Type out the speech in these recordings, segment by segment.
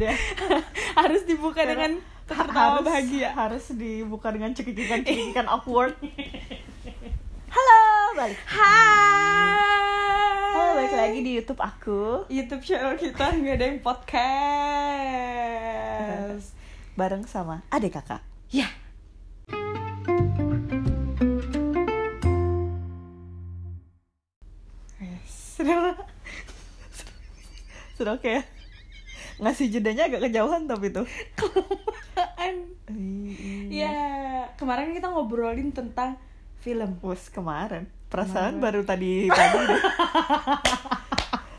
deh. Harus dibuka dengan tertawa harus bahagia. harus dibuka dengan cekikikan cekikikan awkward. Halo balik. Hai. Halo balik lagi di YouTube aku. YouTube channel kita nggak ada yang podcast. Bareng sama adik kakak. Ya. Sudah sudah oke ya ngasih jedanya agak kejauhan tapi tuh kelamaan Iya. ya kemarin kita ngobrolin tentang film Wes kemarin perasaan Kemarin. baru tadi deh.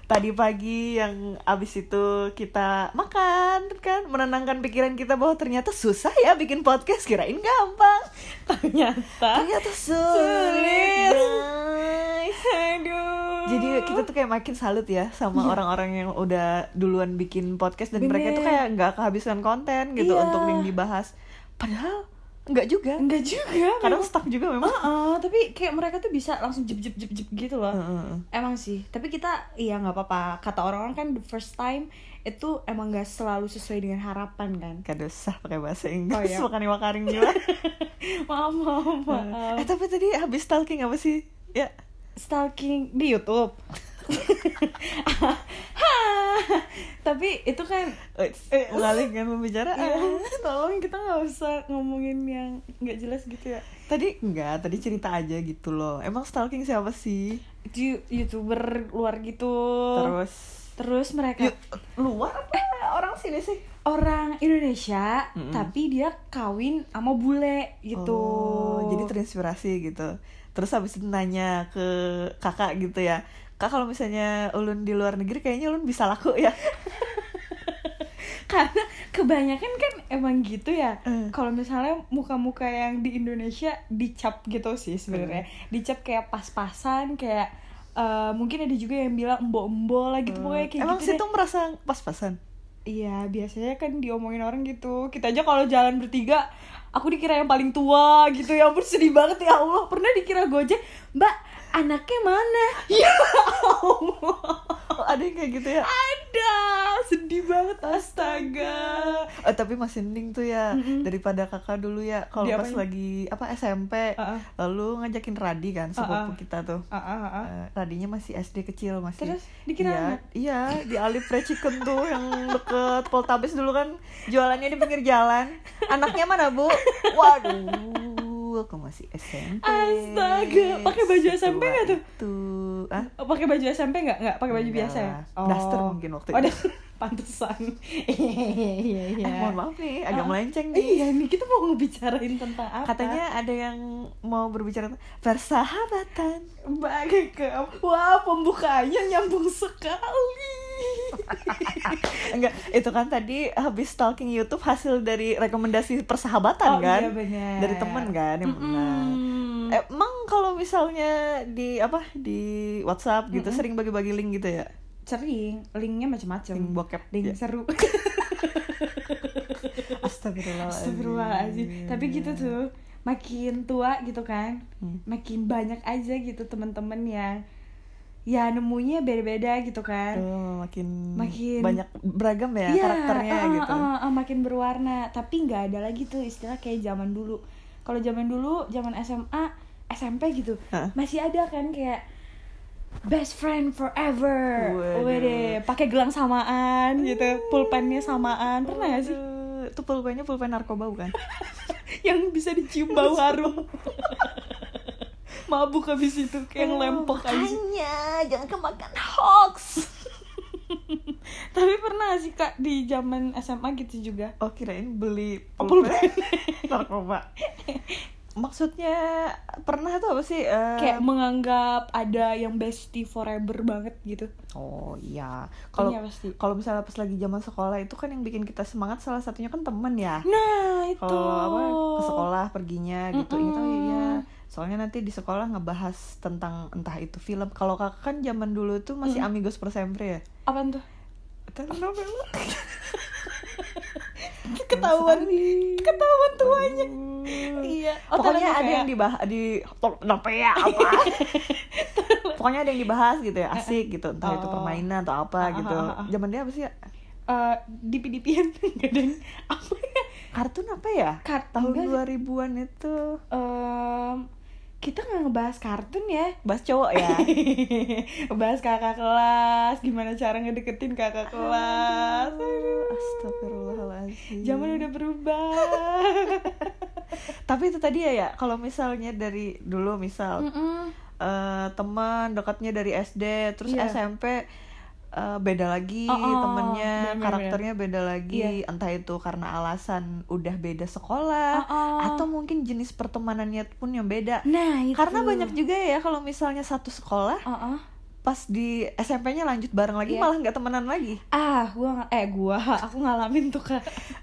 tadi pagi yang abis itu kita makan kan menenangkan pikiran kita bahwa ternyata susah ya bikin podcast kirain gampang ternyata ternyata Sulit. sulit guys aduh jadi kita tuh kayak makin salut ya sama Iya. orang-orang yang udah duluan bikin podcast dan mereka tuh Bener. kayak nggak kehabisan konten gitu Iya. untuk yang dibahas padahal nggak juga enggak juga kadang memang. stuck juga memang Heeh, tapi kayak mereka tuh bisa langsung jep jep jep jep gitu loh Heeh. emang sih tapi kita iya nggak apa-apa kata orang-orang kan the first time itu emang nggak selalu sesuai dengan harapan kan Gak usah pakai bahasa Inggris Oh, iya. makaring juga maaf maaf maaf eh tapi tadi habis stalking apa sih ya stalking di YouTube tapi itu kan eh, mengalihkan pembicaraan Iya, tolong kita nggak usah ngomongin yang nggak jelas gitu ya. tadi enggak tadi cerita aja gitu loh emang stalking siapa sih Itu youtuber luar gitu. terus terus mereka luar apa orang sini sih orang Indonesia, Mm-mm. tapi dia kawin sama bule gitu. Oh, jadi terinspirasi gitu. Terus habis itu nanya ke kakak gitu ya. Kak kalau misalnya ulun di luar negeri kayaknya ulun bisa laku ya. Karena kebanyakan kan emang gitu ya. Eh. Kalau misalnya muka-muka yang di Indonesia dicap gitu sih sebenarnya. Dicap kayak pas-pasan kayak eh, mungkin ada juga yang bilang embo-embo lah gitu pokoknya kayak Emang gitu situ deh. merasa pas-pasan? Iya, biasanya kan diomongin orang gitu. Kita aja kalau jalan bertiga, aku dikira yang paling tua gitu. Ya ampun sedih banget ya Allah. Pernah dikira Gojek, "Mbak, anaknya mana?" Ya Allah. Oh, ada yang kayak gitu ya? Ada. Sedih banget astaga. Oh, tapi masih mending tuh ya Mm-mm. daripada kakak dulu ya kalau pas Diapain? lagi apa SMP ah. lalu ngajakin Radi kan sepupu ah. kita tuh. Ah. Eh, Radinya masih SD kecil masih. Terus dikira anak? iya di Alif Chicken tuh yang deket Poltabes dulu kan jualannya di pinggir jalan. Anaknya mana bu? Waduh, aku masih SMP. Astaga, pakai baju SMP nggak tuh? Itu, ah? Oh, pakai baju SMP nggak? Nggak pakai baju Enggak biasa ya? lah. Daster mungkin waktu oh, itu. daster. Pantesan. Iya, iya, iya. Eh, mohon maaf nih, agak Ah, melenceng nih. Iya nih, kita mau ngebicarain tentang apa? Katanya ada yang mau berbicara tentang persahabatan. Bagai ke Wah pembukaannya nyambung sekali Enggak, itu kan tadi habis stalking YouTube hasil dari rekomendasi persahabatan Oh, kan? iya. Dari temen kan yang benar. Mm-mm. Emang kalau misalnya di apa di WhatsApp gitu Mm-mm. sering bagi-bagi link gitu ya? Sering Linknya macam-macam Link bokep. Link Ya. seru Astagfirullahaladzim. Astagfirullahaladzim Tapi gitu tuh Makin tua gitu kan Hmm. Makin banyak aja gitu temen-temen yang Ya nemunya beda-beda gitu kan Oh, makin, Makin- banyak beragam ya Iya, karakternya ah, gitu. ah, ah, makin berwarna tapi nggak ada lagi tuh istilah kayak zaman dulu kalau zaman dulu zaman SMA SMP gitu Hah? masih ada kan kayak best friend forever Waduh. Wede, pakai gelang samaan gitu pulpennya samaan pernah gak sih Itu pulpennya pulpen narkoba bukan? yang bisa dicium bau harum mabuk habis itu kayak Oh, ngelempok aja Makanya jangan kemakan hoax. tapi pernah gak sih kak di zaman SMA gitu juga Oh kirain beli Oh, pulpen narkoba. Maksudnya pernah tuh apa sih? eh, kayak menganggap ada yang bestie forever banget gitu Oh iya. Kalau Iya, pasti. kalau misalnya pas lagi zaman sekolah itu kan yang bikin kita semangat salah satunya kan temen ya. Nah itu Kalau apa ke sekolah perginya gitu. Ini tuh Mm-mm. ya. Soalnya nanti di sekolah ngebahas tentang entah itu film. Kalau kakak kan zaman dulu tuh masih Mm. Amigos per Sempre ya. Apaan tuh? Telenovela. Ketahuan Ketahuan tuanya Hmm. Iya Oh, Pokoknya ada yang dibahas di Novea apa? Pokoknya ada yang dibahas gitu ya, asik gitu. Entah itu Oh. permainan atau apa gitu. Zaman dia apa sih ya? eh dipi-dipian kadang apa ya kartun apa ya Kart- tahun enggak 2000-an itu Em, kita nggak ngebahas kartun ya bahas cowok ya. Bahas kakak kelas gimana cara ngedeketin kakak kelas. Astagfirullahaladzim. Zaman udah berubah. Tapi itu tadi ya ya Kalau misalnya dari dulu misal Mm-mm. eh, Teman dekatnya dari SD Terus Iya. SMP eh, Beda lagi Oh, oh, temennya bener-bener. Karakternya beda lagi Iya. Entah itu karena alasan udah beda sekolah Oh, oh. Atau mungkin jenis pertemanannya pun yang beda nah itu Karena banyak juga ya Kalau misalnya satu sekolah Oh, oh. Pas di SMP-nya lanjut bareng lagi Iya. Malah nggak temenan lagi ah gua eh gua aku ngalamin tuh kak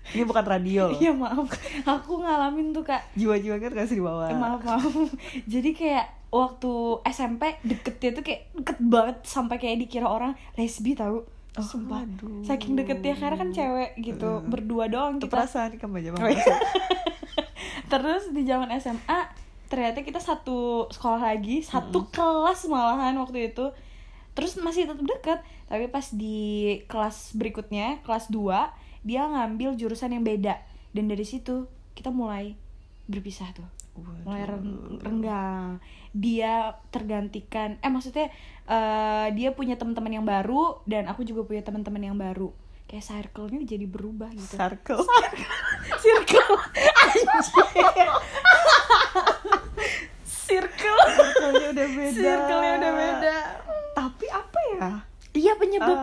Ini bukan radio iya maaf aku ngalamin tuh kak Jiwa-jiwa kan kasih di bawah Eh, maaf maaf jadi kayak waktu SMP deketnya tuh kayak deket banget sampai kayak dikira orang lesbi tahu Oh, sumpah. aduh. saking deketnya karena kan cewek gitu berdua doang kita. perasaan kamu aja Oh, iya. terus di zaman SMA ternyata kita satu sekolah lagi satu kelas malahan waktu itu. Terus masih tetap dekat tapi pas di kelas berikutnya kelas 2 dia ngambil jurusan yang beda. Dan dari situ kita mulai berpisah tuh. Mulai renggang dia tergantikan eh maksudnya eh, dia punya teman-teman yang baru dan aku juga punya teman-teman yang baru. Kayak circle-nya jadi berubah gitu. Circle. Circle. Anjir circle. Circle-nya udah beda. Circle-nya udah beda. Tapi apa ya? iya penyebab.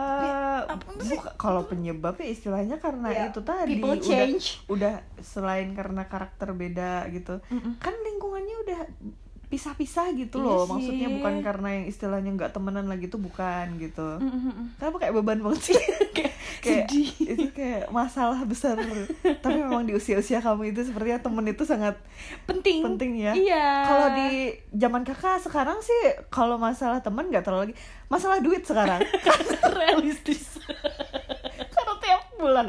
Buka- kalau penyebabnya istilahnya karena Ya, itu tadi people udah change. udah selain karena karakter beda gitu. Mm-mm. kan lingkungannya udah pisah-pisah gitu Iya loh. sih. maksudnya bukan karena yang istilahnya nggak temenan lagi tuh bukan gitu. Mm-mm. kenapa kayak beban banget sih. Kayak kayak sedih. itu kayak masalah besar. Tapi memang di usia-usia kamu itu sepertinya temen itu sangat penting. penting ya. Iya. Kalau di zaman kakak sekarang sih kalau masalah teman nggak terlalu lagi. Masalah duit sekarang. Karena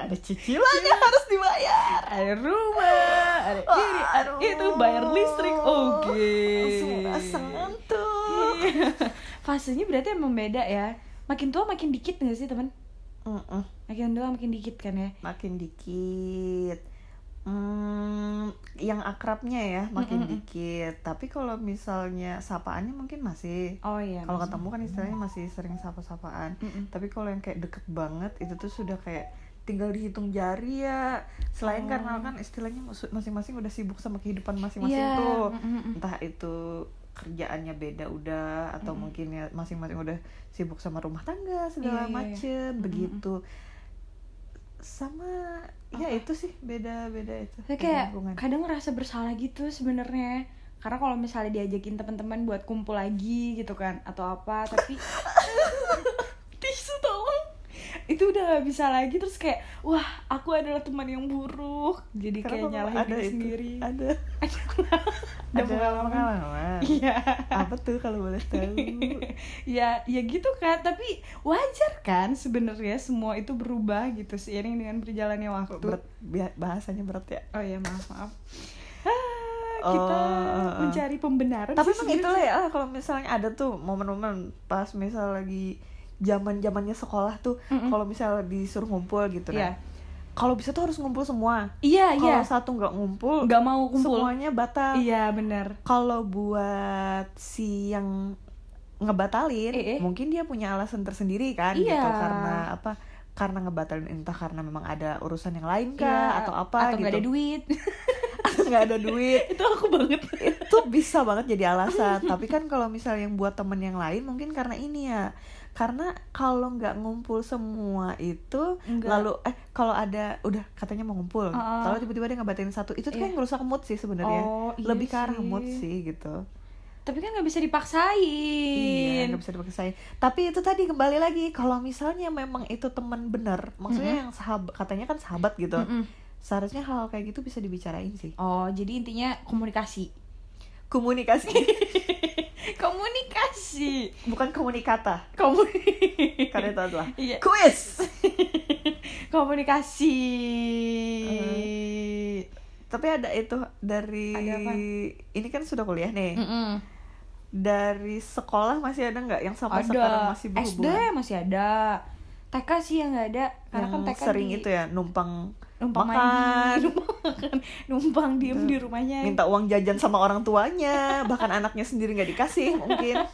ada cicilan yang harus dibayar. Ada rumah ada ini ada itu bayar listrik. Oke ngantuk. Iya. fasenya berarti emang beda ya. Makin tua makin dikit gak sih teman? Makin tua makin dikit kan ya? Makin dikit. Hmm, yang akrabnya ya makin Mm-mm. dikit. Tapi kalau misalnya sapaannya mungkin masih. Oh iya kalau ketemu kan istilahnya masih sering sapa-sapaan. Mm-mm. tapi kalau yang kayak deket banget itu tuh sudah kayak tinggal dihitung jari ya selain Oh. karena kan istilahnya masing-masing udah sibuk sama kehidupan masing-masing Iya, tuh entah itu kerjaannya beda udah atau Mm-mm. mungkin ya masing-masing udah sibuk sama rumah tangga segala Iya, iya, iya. macem Mm-mm. begitu sama ya Apa? itu sih beda-beda itu Saya kayak lingkungan. kadang ngerasa bersalah gitu sebenarnya karena kalau misalnya diajakin teman-teman buat kumpul lagi gitu kan atau apa tapi itu udah gak bisa lagi terus kayak wah aku adalah teman yang buruk. Jadi Kenapa kayak nyalahin ada diri itu? sendiri. Ada. Ada ada pengalaman. pengalaman iya. Apa tuh kalau boleh tahu? Ya ya gitu kan tapi wajar kan sebenarnya semua itu berubah gitu seiring dengan berjalannya waktu. berat? Bahasanya berat ya? Oh ya maaf maaf. Ah, kita Oh, uh, uh. mencari pembenaran tapi sih emang itu ya kalau misalnya ada tuh momen-momen pas misal lagi zaman zamannya sekolah tuh Mm-mm. kalau misal disuruh ngumpul gitu Iya. nah kalau bisa tuh harus ngumpul semua. Iya kalau iya. satu nggak ngumpul nggak mau kumpul semuanya batal. Iya benar. Kalau buat si yang ngebatalin Eh, eh. mungkin dia punya alasan tersendiri kan Iya. gitu. Karena apa? Karena ngebatalin entah karena memang ada urusan yang lain kah Iya, atau apa atau gitu. nggak ada duit. Atau nggak ada duit. Itu aku banget. Itu bisa banget jadi alasan. Tapi kan kalau misalnya yang buat temen yang lain mungkin karena ini ya karena kalau nggak ngumpul semua itu Nggak. lalu eh kalau ada udah katanya mau ngumpul Uh-uh. kalau tiba-tiba dia ngebatalin satu itu tuh kan Iya. ngerusak mood sih sebenarnya Oh, iya lebih ke arah sih. mood sih gitu tapi kan nggak bisa Iya, dipaksain nggak bisa dipaksain. Tapi itu tadi kembali lagi, kalau misalnya memang itu teman bener, maksudnya yang sahabat, katanya kan sahabat gitu. Mm-mm. Seharusnya hal kayak gitu bisa dibicarain sih. oh jadi intinya komunikasi Komunikasi, komunikasi bukan komunikata. komunikasi Karena itu adalah Iya. quiz. komunikasi Eh, Tapi ada itu dari Ada apa? ini kan sudah kuliah nih. Mm-mm. Dari sekolah masih ada nggak yang sampai ada sekarang masih SD berhubungan? masih ada TK sih yang nggak ada karena yang kan TK sering di- itu ya numpang numpang makan. mandi numpang makan. Numpang diem di rumahnya. Minta uang jajan sama orang tuanya. Bahkan anaknya sendiri nggak dikasih mungkin.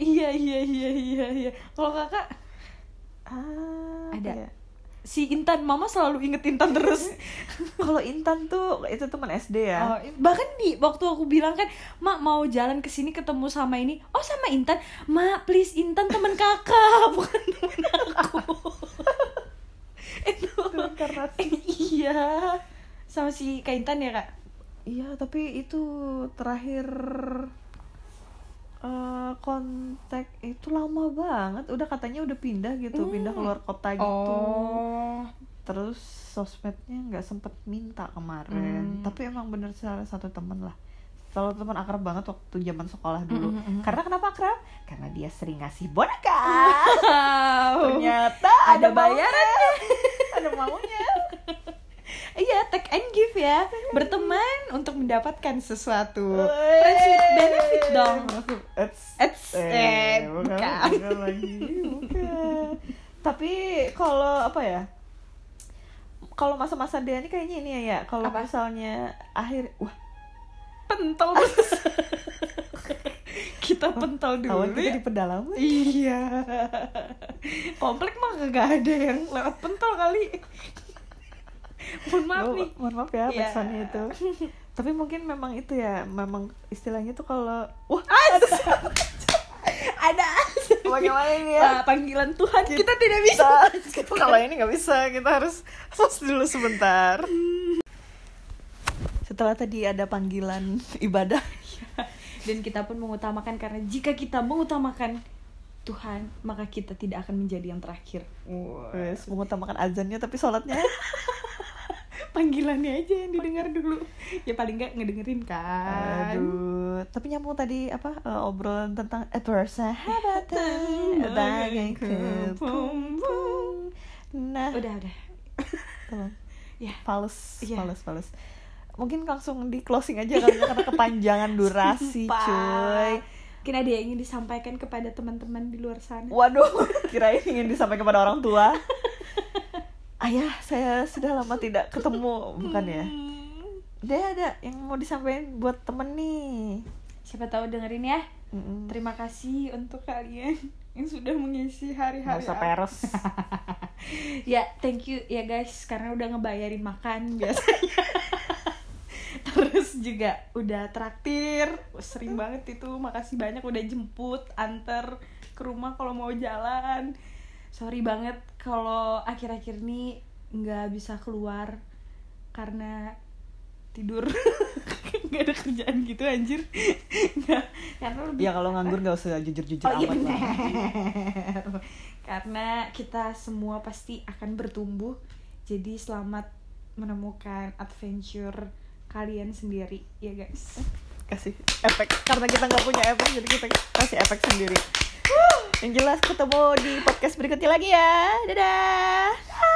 Iya iya iya iya iya. Kalau kakak? Ah, Ada. ya? si Intan mama selalu inget Intan terus. Kalau Intan tuh itu teman SD ya. Oh, bahkan di waktu aku bilang kan mak mau jalan ke sini ketemu sama ini. Oh sama Intan? Mak please Intan teman kakak. Bukan teman aku itu. Reinkarnasi. iya. Sama si Kak Intan ya kak? Iya tapi itu terakhir eh, kontak itu lama banget. Udah katanya udah pindah gitu Hmm. pindah keluar kota gitu. Oh. Terus sosmednya nggak sempet minta kemarin. Hmm. tapi emang bener salah satu temen lah kalau teman akrab banget waktu zaman sekolah dulu Mm, mm, mm. karena kenapa akrab karena dia sering ngasih boneka Wow. ternyata ada ada bayarannya ada maunya Iya, take and give ya. Berteman untuk mendapatkan sesuatu. Friends with benefit dong. It's, It's eh, bukan, bukan. bukan lagi, bukan. Tapi kalau apa ya? Kalau masa-masa dia ini kayaknya ini ya, ya. Kalau misalnya akhir, wah, Pentol. kita pentol dulu. kawan kita ya. di pedalaman. Iya. Komplek mah gak ada yang lewat pentol kali. Mohon maaf Oh, nih. mohon maaf ya, Iya. pesannya itu. Tapi mungkin memang itu ya, memang istilahnya tuh kalau, wah, Ada bagaimana ini ya? panggilan Tuhan kita tidak bisa. Kita, kalau ini nggak bisa, kita harus pause dulu sebentar. Setelah tadi ada panggilan ibadah, Dan kita pun mengutamakan karena jika kita mengutamakan Tuhan, maka kita tidak akan menjadi yang terakhir. Wes, mengutamakan azannya tapi sholatnya Panggilannya aja yang didengar dulu. Ya paling nggak ngedengerin kan. Aduh, tapi nyambung tadi apa eh, obrolan tentang eh, persahabatan bagai kepompong. Nah, Udah, udah. tolong. Ya. Fals, Iya. fals, fals. Mungkin langsung di closing aja kali ya, karena kepanjangan durasi, Sumpah. cuy. Mungkin ada yang ingin disampaikan kepada teman-teman di luar sana. Waduh, kirain ingin disampaikan kepada orang tua. Ayah, saya sudah lama tidak ketemu, bukan ya? Hmm. Ada ada yang mau disampaikan buat temen nih. Siapa tahu dengerin ya. Mm-mm. Terima kasih untuk kalian yang sudah mengisi hari-hari aku. peres. ya thank you ya guys karena udah ngebayarin makan biasanya terus juga udah traktir sering banget itu makasih banyak udah jemput antar ke rumah kalau mau jalan sorry banget kalau akhir-akhir ini nggak bisa keluar karena tidur nggak ada kerjaan gitu anjir nggak karena lebih Ya kalau nganggur nggak usah jujur-jujur Oh iya lah. Karena kita semua pasti akan bertumbuh. Jadi selamat menemukan adventure kalian sendiri ya guys. Kasih efek karena kita nggak punya efek jadi kita kasih efek sendiri. Yang jelas ketemu di podcast berikutnya lagi ya. Dadah.